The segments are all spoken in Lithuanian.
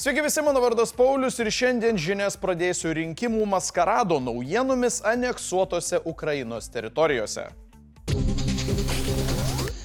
Sveiki visi, mano vardas Paulius ir šiandien žinias pradėsiu rinkimų maskarado naujienomis aneksuotose Ukrainos teritorijose.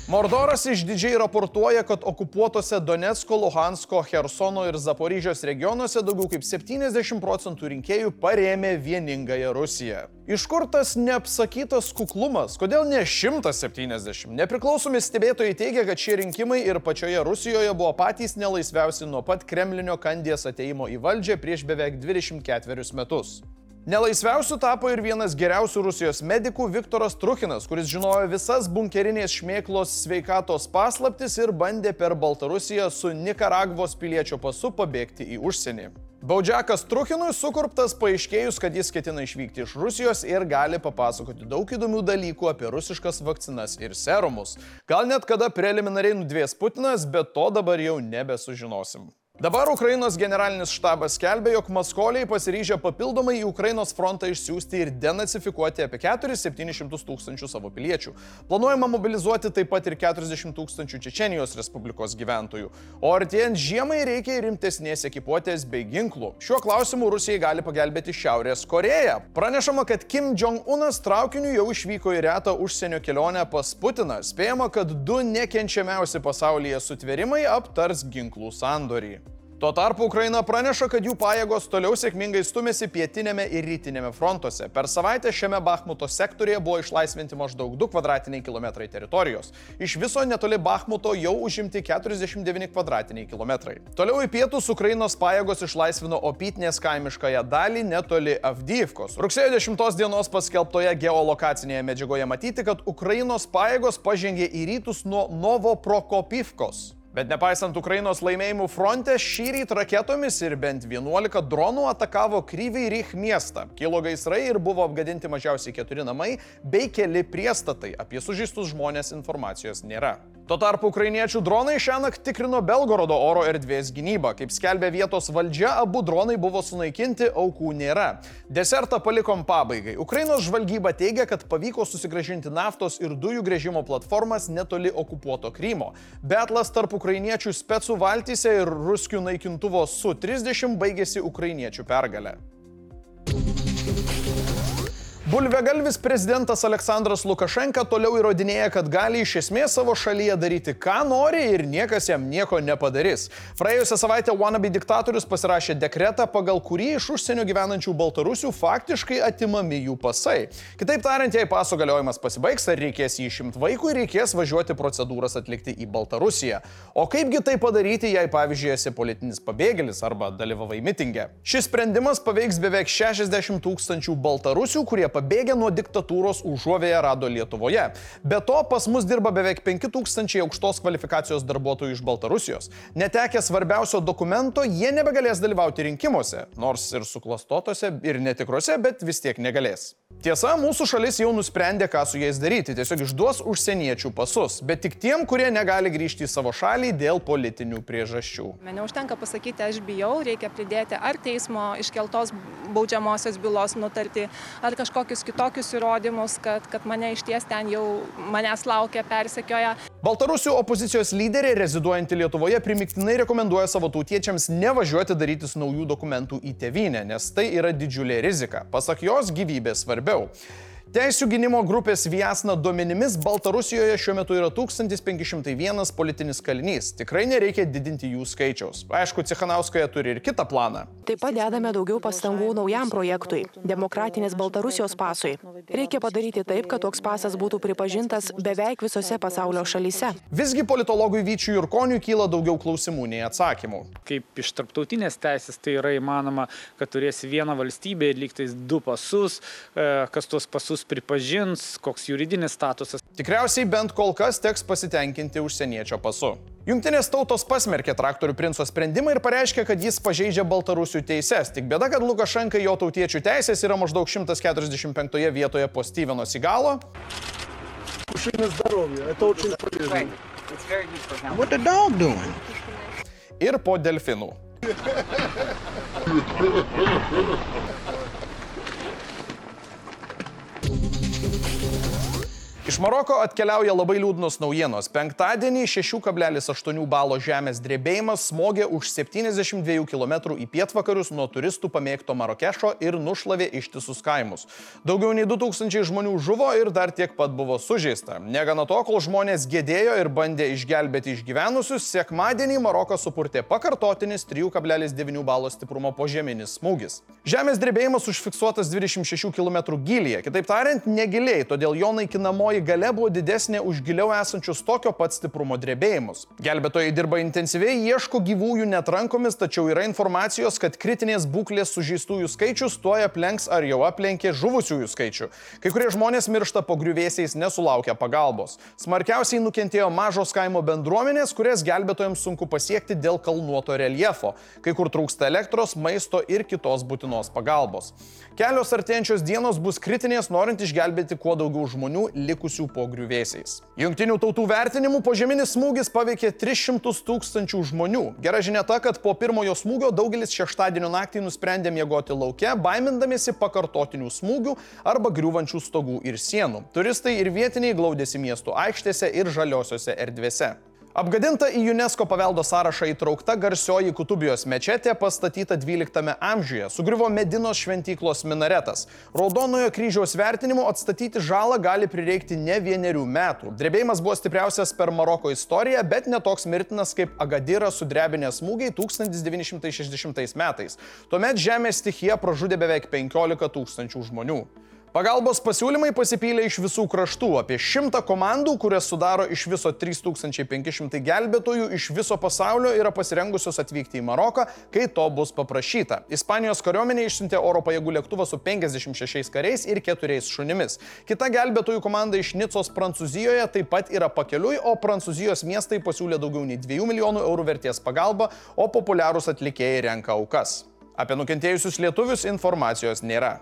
Mordoras išdidžiai raportuoja, kad okupuotose Donetsko, Luhansko, Hersono ir Zaporyžios regionuose daugiau kaip 70 procentų rinkėjų parėmė vieningąją Rusiją. Iš kur tas neapsakytas kuklumas? Kodėl ne 170? Nepriklausomi stebėtojai teigia, kad šie rinkimai ir pačioje Rusijoje buvo patys nelaisviausi nuo pat Kremlinio kandės ateimo į valdžią prieš beveik 24 metus. Nelaisviausiu tapo ir vienas geriausių Rusijos medikų Viktoras Truchinas, kuris žinojo visas bunkerinės šmėklos sveikatos paslaptis ir bandė per Baltarusiją su Nikaragvos piliečio pasu pabėgti į užsienį. Baudžiakas Truchinui sukurptas paaiškėjus, kad jis ketina išvykti iš Rusijos ir gali papasakoti daug įdomių dalykų apie rusiškas vakcinas ir serumus. Gal net kada preliminariai nudvės Putinas, bet to dabar jau nebesužinosim. Dabar Ukrainos generalinis štabas skelbia, jog Maskoliai pasiryžę papildomai į Ukrainos frontą išsiųsti ir denacifikuoti apie 4-700 tūkstančių savo piliečių. Planuojama mobilizuoti taip pat ir 40 tūkstančių Čečenijos Respublikos gyventojų. O artėjant žiemai reikia rimtesnės ekipuotės bei ginklų. Šiuo klausimu Rusijai gali pagelbėti Šiaurės Koreja. Pranešama, kad Kim Jong-unas traukiniu jau išvyko į retą užsienio kelionę pas Putiną. Spėjama, kad du nekenčiamiausi pasaulyje sutverimai aptars ginklų sandorį. Tuo tarpu Ukraina praneša, kad jų pajėgos toliau sėkmingai stumėsi pietinėme ir rytinėme frontuose. Per savaitę šiame Bahmuto sektorėje buvo išlaisvinti maždaug 2 kvadratiniai kilometrai teritorijos. Iš viso netoli Bahmuto jau užimti 49 kvadratiniai kilometrai. Toliau į pietus Ukrainos pajėgos išlaisvino Opytinės kaimiškąją dalį netoli Avdyivkos. Rugsėjo 10 dienos paskelbtoje geolokacinėje medžiagoje matyti, kad Ukrainos pajėgos pažengė į rytus nuo Novo Prokopivkos. Bet nepaisant Ukrainos laimėjimų fronte, šį rytą raketomis ir bent 11 dronų atakavo Kryviai Rich miestą. Kilo gaisrai ir buvo apgadinti mažiausiai keturi namai bei keli priestatai. Apie sužeistus žmonės informacijos nėra. Tuo tarpu ukrainiečių dronai šią naktį tikrino Belgorodo oro erdvės gynybą. Kaip skelbė vietos valdžia, abu dronai buvo sunaikinti, aukų nėra. Desertą palikom pabaigai. Ukrainos žvalgyba teigia, kad pavyko susigražinti naftos ir dujų grėžimo platformas netoli okupuoto Krymo. Betlas tarp ukrainiečių specų valtyse ir ruskių naikintuvo Su-30 baigėsi ukrainiečių pergalę. Bulvegalvis prezidentas Aleksandras Lukašenka toliau įrodinėja, kad gali iš esmės savo šalyje daryti, ką nori ir niekas jam nieko nepadarys. Praėjusią savaitę wannabe diktatorius pasirašė dekretą, pagal kurį iš užsienio gyvenančių baltarusių faktiškai atimami jų pasai. Kitaip tariant, jei paso galiojimas pasibaigs, ar reikės jį išimti vaikui, reikės važiuoti procedūras atlikti į Baltarusiją. O kaipgi tai padaryti, jei pavyzdžiui esi politinis pabėgėlis arba dalyvavai mitingė? Šis sprendimas paveiks beveik 60 tūkstančių baltarusių, kurie pabėgę nuo diktatūros užuovėje rado Lietuvoje. Be to, pas mus dirba beveik 5000 aukštos kvalifikacijos darbuotojų iš Baltarusijos. Netekę svarbiausio dokumento, jie nebegalės dalyvauti rinkimuose, nors ir suklastotose, ir netikrose, bet vis tiek negalės. Tiesa, mūsų šalis jau nusprendė, ką su jais daryti. Tiesiog išduos užsieniečių pasus, bet tik tiem, kurie negali grįžti į savo šalį dėl politinių priežasčių. Neužtenka pasakyti, aš bijau, reikia pridėti ar teismo iškeltos baudžiamosios bylos nutartį, ar kažkokius kitokius įrodymus, kad, kad mane iš ties ten jau manęs laukia, persekioja. Baltarusių opozicijos lyderė, reziduojanti Lietuvoje, primiktinai rekomenduoja savo tautiečiams nevažiuoti darytis naujų dokumentų į tevinę, nes tai yra didžiulė rizika. Pasak jos, gyvybė svarbiau. Teisų gynimo grupės Viasna duomenimis Baltarusijoje šiuo metu yra 1501 politinis kalinys. Tikrai nereikia didinti jų skaičiaus. Aišku, Cichanauskoje turi ir kitą planą. Taip pat dedame daugiau pastangų naujam projektui - demokratinės Baltarusijos pasui. Reikia padaryti taip, kad toks pasas būtų pripažintas beveik visose pasaulio šalyse. Visgi politologui Vyčiui Jurkoniui kyla daugiau klausimų nei atsakymų. Kaip iš tarptautinės teisės tai yra įmanoma, kad turėsi vieną valstybę ir lygtais du pasus, e, kas tuos pasus visus pripažins, koks juridinis statusas. Tikriausiai bent kol kas teks pasitenkinti užsieniečio pasu. Junktinės tautos pasmerkė traktorių princo sprendimą ir pareiškė, kad jis pažeidžia baltarusių teises. Tik bėda, kad Lukašenka jo tautiečių teisės yra maždaug 145 vietoje po Steveno Sigalo. Ir po delfinų. Iš Maroko atkeliauja labai liūdnos naujienos. Penktadienį 6,8 balo žemės drebėjimas smogė už 72 km į pietvakarius nuo turistų pamėgto Marokešo ir nušlavė ištisus kaimus. Daugiau nei 2000 žmonių žuvo ir dar tiek pat buvo sužeista. Negana to, kol žmonės gėdėjo ir bandė išgelbėti išgyvenusius, sekmadienį Maroką supurtė pakartotinis 3,9 balo stiprumo požeminis smūgis. Žemės drebėjimas užfiksuotas 26 km gilyje, kitaip tariant, negiliai, todėl jo naikinamoji gale buvo didesnė už giliau esančius tokio pat stiprumo drebėjimus. Gelbėtojai dirba intensyviai, ieško gyvųjų net rankomis, tačiau yra informacijos, kad kritinės būklės sužeistųjų skaičius tuoj aplenks ar jau aplenkė žuvusiųjų skaičių. Kai kurie žmonės miršta po griuvėsiais nesulaukia pagalbos. Smarkiausiai nukentėjo mažos kaimo bendruomenės, kurias gelbėtojams sunku pasiekti dėl kalnuoto reljefo, kai kur trūksta elektros, maisto ir kitos būtinos pagalbos. Kelios artėjančios dienos bus kritinės, norint išgelbėti kuo daugiau žmonių likusių po griuvėsiais. Junktinių tautų vertinimų požeminis smūgis paveikė 300 tūkstančių žmonių. Gera žinia ta, kad po pirmojo smūgio daugelis šeštadienio naktį nusprendė miegoti laukia, baimindamėsi pakartotinių smūgių arba griūvančių stogų ir sienų. Turistai ir vietiniai glaudėsi miestų aikštėse ir žaliosiose erdvėse. Apgadinta į UNESCO paveldo sąrašą įtraukta garsioji Kutubijos mečetė pastatyta 12 amžiuje. Sugriuvo Medinos šventyklos minaretas. Raudonojo kryžiaus vertinimu atstatyti žalą gali prireikti ne vienerių metų. Drebėjimas buvo stipriausias per Maroko istoriją, bet netoks mirtinas kaip Agadira sudrebinė smūgiai 1960 metais. Tuomet žemės stichija pražudė beveik 15 tūkstančių žmonių. Pagalbos pasiūlymai pasipylė iš visų kraštų - apie šimtą komandų, kurias sudaro iš viso 3500 gelbėtojų iš viso pasaulio yra pasirengusios atvykti į Maroką, kai to bus paprašyta. Ispanijos kariuomenė išsiuntė oro pajėgų lėktuvą su 56 kariais ir 4 šunimis. Kita gelbėtojų komanda iš Nicos Prancūzijoje taip pat yra pakeliui, o Prancūzijos miestai pasiūlė daugiau nei 2 milijonų eurų vertės pagalbą, o populiarūs atlikėjai renka aukas. Apie nukentėjusius lietuvius informacijos nėra.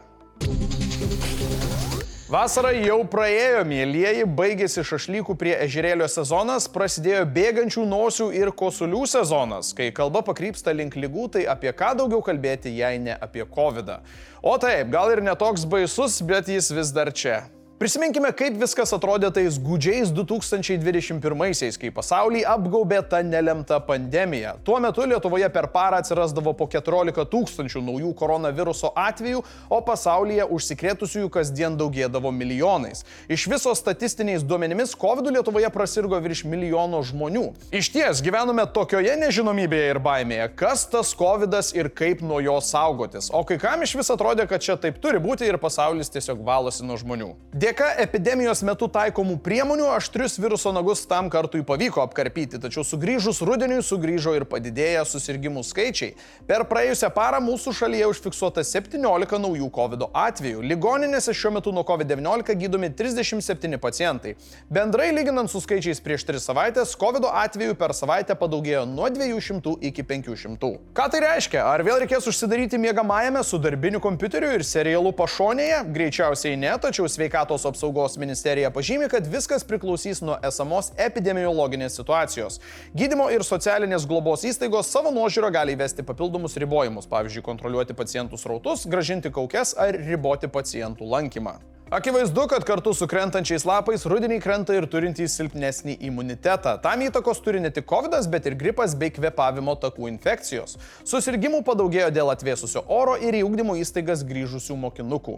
Vasara jau praėjo, mėlyjeji, baigėsi šašlykų prie ežerėlio sezonas, prasidėjo bėgančių nosių ir kosulių sezonas. Kai kalba pakrypsta link lygų, tai apie ką daugiau kalbėti, jei ne apie COVID. -ą. O taip, gal ir netoks baisus, bet jis vis dar čia. Prisiminkime, kaip viskas atrodė tais gudžiais 2021-aisiais, kai pasaulį apgaubė ta nelemta pandemija. Tuo metu Lietuvoje per parą atsirasdavo po 14 tūkstančių naujų koronaviruso atvejų, o pasaulyje užsikrėtusiųjų kasdien daugėdavo milijonais. Iš viso statistiniais duomenimis COVID Lietuvoje prasirgo virš milijono žmonių. Iš ties gyvenome tokioje nežinomybėje ir baimėje, kas tas COVID ir kaip nuo jo saugotis. O kai kam iš vis atrodė, kad čia taip turi būti ir pasaulis tiesiog valosi nuo žmonių. Dėkui Dėka epidemijos metu taikomų priemonių aštrius viruso nagus tam kartui pavyko apkarpyti, tačiau sugrįžus rudeniui sugrįžo ir padidėję susirgymų skaičiai. Per praėjusią parą mūsų šalyje užfiksuota 17 naujų COVID atvejų. Ligoninėse šiuo metu nuo COVID-19 gydomi 37 pacientai. Bendrai lyginant su skaičiais prieš 3 savaitės, COVID atvejų per savaitę padaugėjo nuo 200 iki 500. Ką tai reiškia? Ar vėl reikės užsidaryti miegamajame su darbiniu kompiuteriu ir serialu pašonėje? Greičiausiai ne, tačiau sveikatos sveikatos apsaugos ministerija pažymi, kad viskas priklausys nuo esamos epidemiologinės situacijos. Gydimo ir socialinės globos įstaigos savo nuožiūro gali įvesti papildomus ribojimus, pavyzdžiui, kontroliuoti pacientų srautus, gražinti kaukes ar riboti pacientų lankymą. Akivaizdu, kad kartu su krentančiais lapais rudenį krenta ir turintys silpnesnį imunitetą. Tam įtakos turi ne tik COVID, bet ir gripas bei kvepavimo takų infekcijos. Susirgymų padaugėjo dėl atvėsusio oro ir į ugdymo įstaigas grįžusių mokinukų.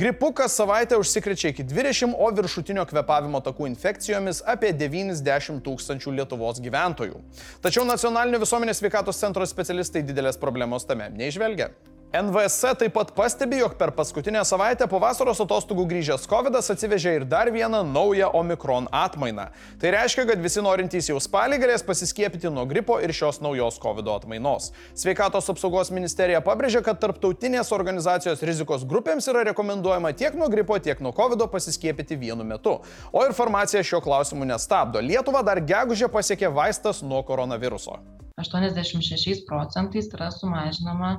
Gripu kas savaitę užsikrečia iki 20, o viršutinio kvepavimo takų infekcijomis apie 90 tūkstančių Lietuvos gyventojų. Tačiau Nacionalinio visuomenės sveikatos centro specialistai didelės problemos tame neižvelgia. NVS taip pat pastebi, jog per paskutinę savaitę po vasaros atostogų grįžęs COVID atsivežė ir dar vieną naują Omikron atmainą. Tai reiškia, kad visi norintys jau spalį galės pasiskiepyti nuo gripo ir šios naujos COVID atmainos. Sveikatos apsaugos ministerija pabrėžia, kad tarptautinės organizacijos rizikos grupėms yra rekomenduojama tiek nuo gripo, tiek nuo COVID pasiskiepyti vienu metu. O informacija šio klausimu nestabdo. Lietuva dar gegužė pasiekė vaistas nuo koronaviruso. 86 procentais yra sumažinama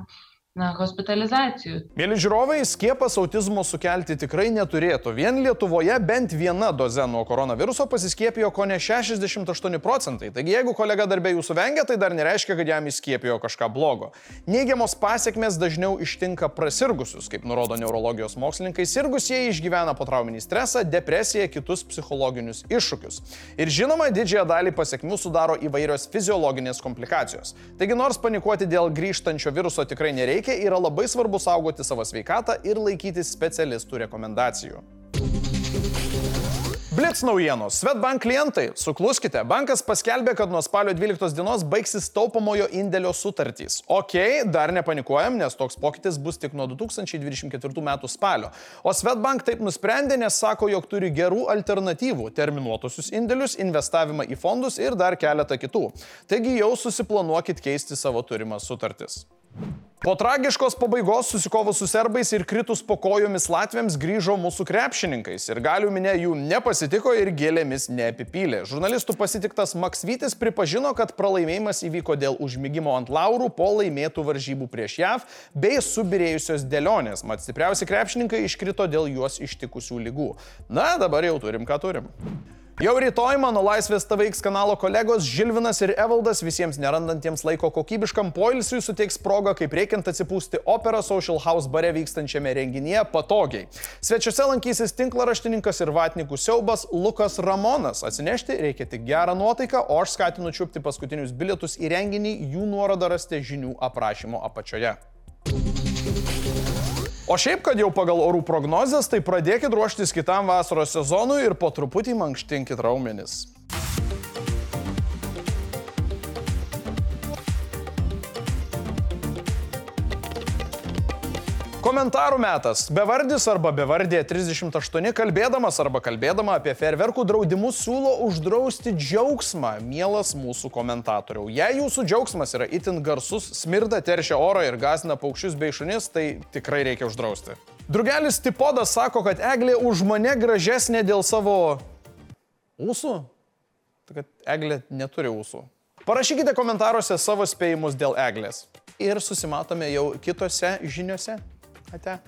na, hospitalizacijų. Mėly žiūrovai, skiepas autizmo sukelti tikrai neturėtų. Vien Lietuvoje bent viena doze nuo koronaviruso pasiskiepijo ko ne 68 procentai. Taigi jeigu kolega darbė jūsų vengia, tai dar nereiškia, kad jam įskiepijo kažką blogo. Neigiamos pasiekmes dažniau ištinka prasirgusius, kaip nurodo neurologijos mokslininkai. Sirgusieji išgyvena potrauminį stresą, depresiją, kitus psichologinius iššūkius. Ir žinoma, didžiąją dalį pasiekmių sudaro įvairios fiziologinės komplikacijos. Taigi nors panikuoti dėl grįžtančio viruso tikrai nereikia, yra labai svarbu saugoti savo sveikatą ir laikytis specialistų rekomendacijų. Blitz naujienos. Svetbank klientai, sukluskite, bankas paskelbė, kad nuo spalio 12 dienos baigsis taupomojo indėlio sutartys. Ok, dar nepanikuojam, nes toks pokytis bus tik nuo 2024 metų spalio. O Svetbank taip nusprendė, nes sako, jog turi gerų alternatyvų - terminuotusius indėlius, investavimą į fondus ir dar keletą kitų. Taigi jau susiplanuokit keisti savo turimas sutartis. Po tragiškos pabaigos susikovus su serbais ir kritus po kojomis Latviams grįžo mūsų krepšininkais. Ir galių minė jų nepasitiko ir gėlėmis neapipylė. Žurnalistų pasitiktas Maksvytis pripažino, kad pralaimėjimas įvyko dėl užmygimo ant laurų po laimėtų varžybų prieš JAV bei subirėjusios dėlionės. Mat stipriausi krepšininkai iškrito dėl juos ištikusių lygų. Na, dabar jau turim, ką turim. Jau rytoj mano Laisvės TVX kanalo kolegos Žilvinas ir Evaldas visiems nerandantiems laiko kokybiškam poilsiui suteiks progą, kaip reikiant atsipūsti Opera Social House bare vykstančiame renginyje patogiai. Svečiuose lankysis tinklaraštininkas ir vatnikų siaubas Lukas Ramonas. Atsinešti reikia tik gerą nuotaiką, o aš skatinu čiupti paskutinius bilietus į renginį, jų nuorodą rasite žinių aprašymo apačioje. O šiaip, kad jau pagal orų prognozes, tai pradėkit ruoštis kitam vasaros sezonui ir po truputį mankštinkit raumenis. Komentarų metas. Bevardis arba bevardė 38 kalbėdamas arba kalbėdama apie ferverkų draudimus siūlo uždrausti džiaugsmą, mielas mūsų komentatoriau. Jei jūsų džiaugsmas yra itin garsus, smirda, teršia orą ir gazina paukščius bei šunis, tai tikrai reikia uždrausti. Drugelis Tipodas sako, kad eglė už mane gražesnė dėl savo ūsų. Tai kad eglė neturi ūsų. Parašykite komentaruose savo spėjimus dėl eglės. Ir susimatome jau kitose žiniuose. aitäh!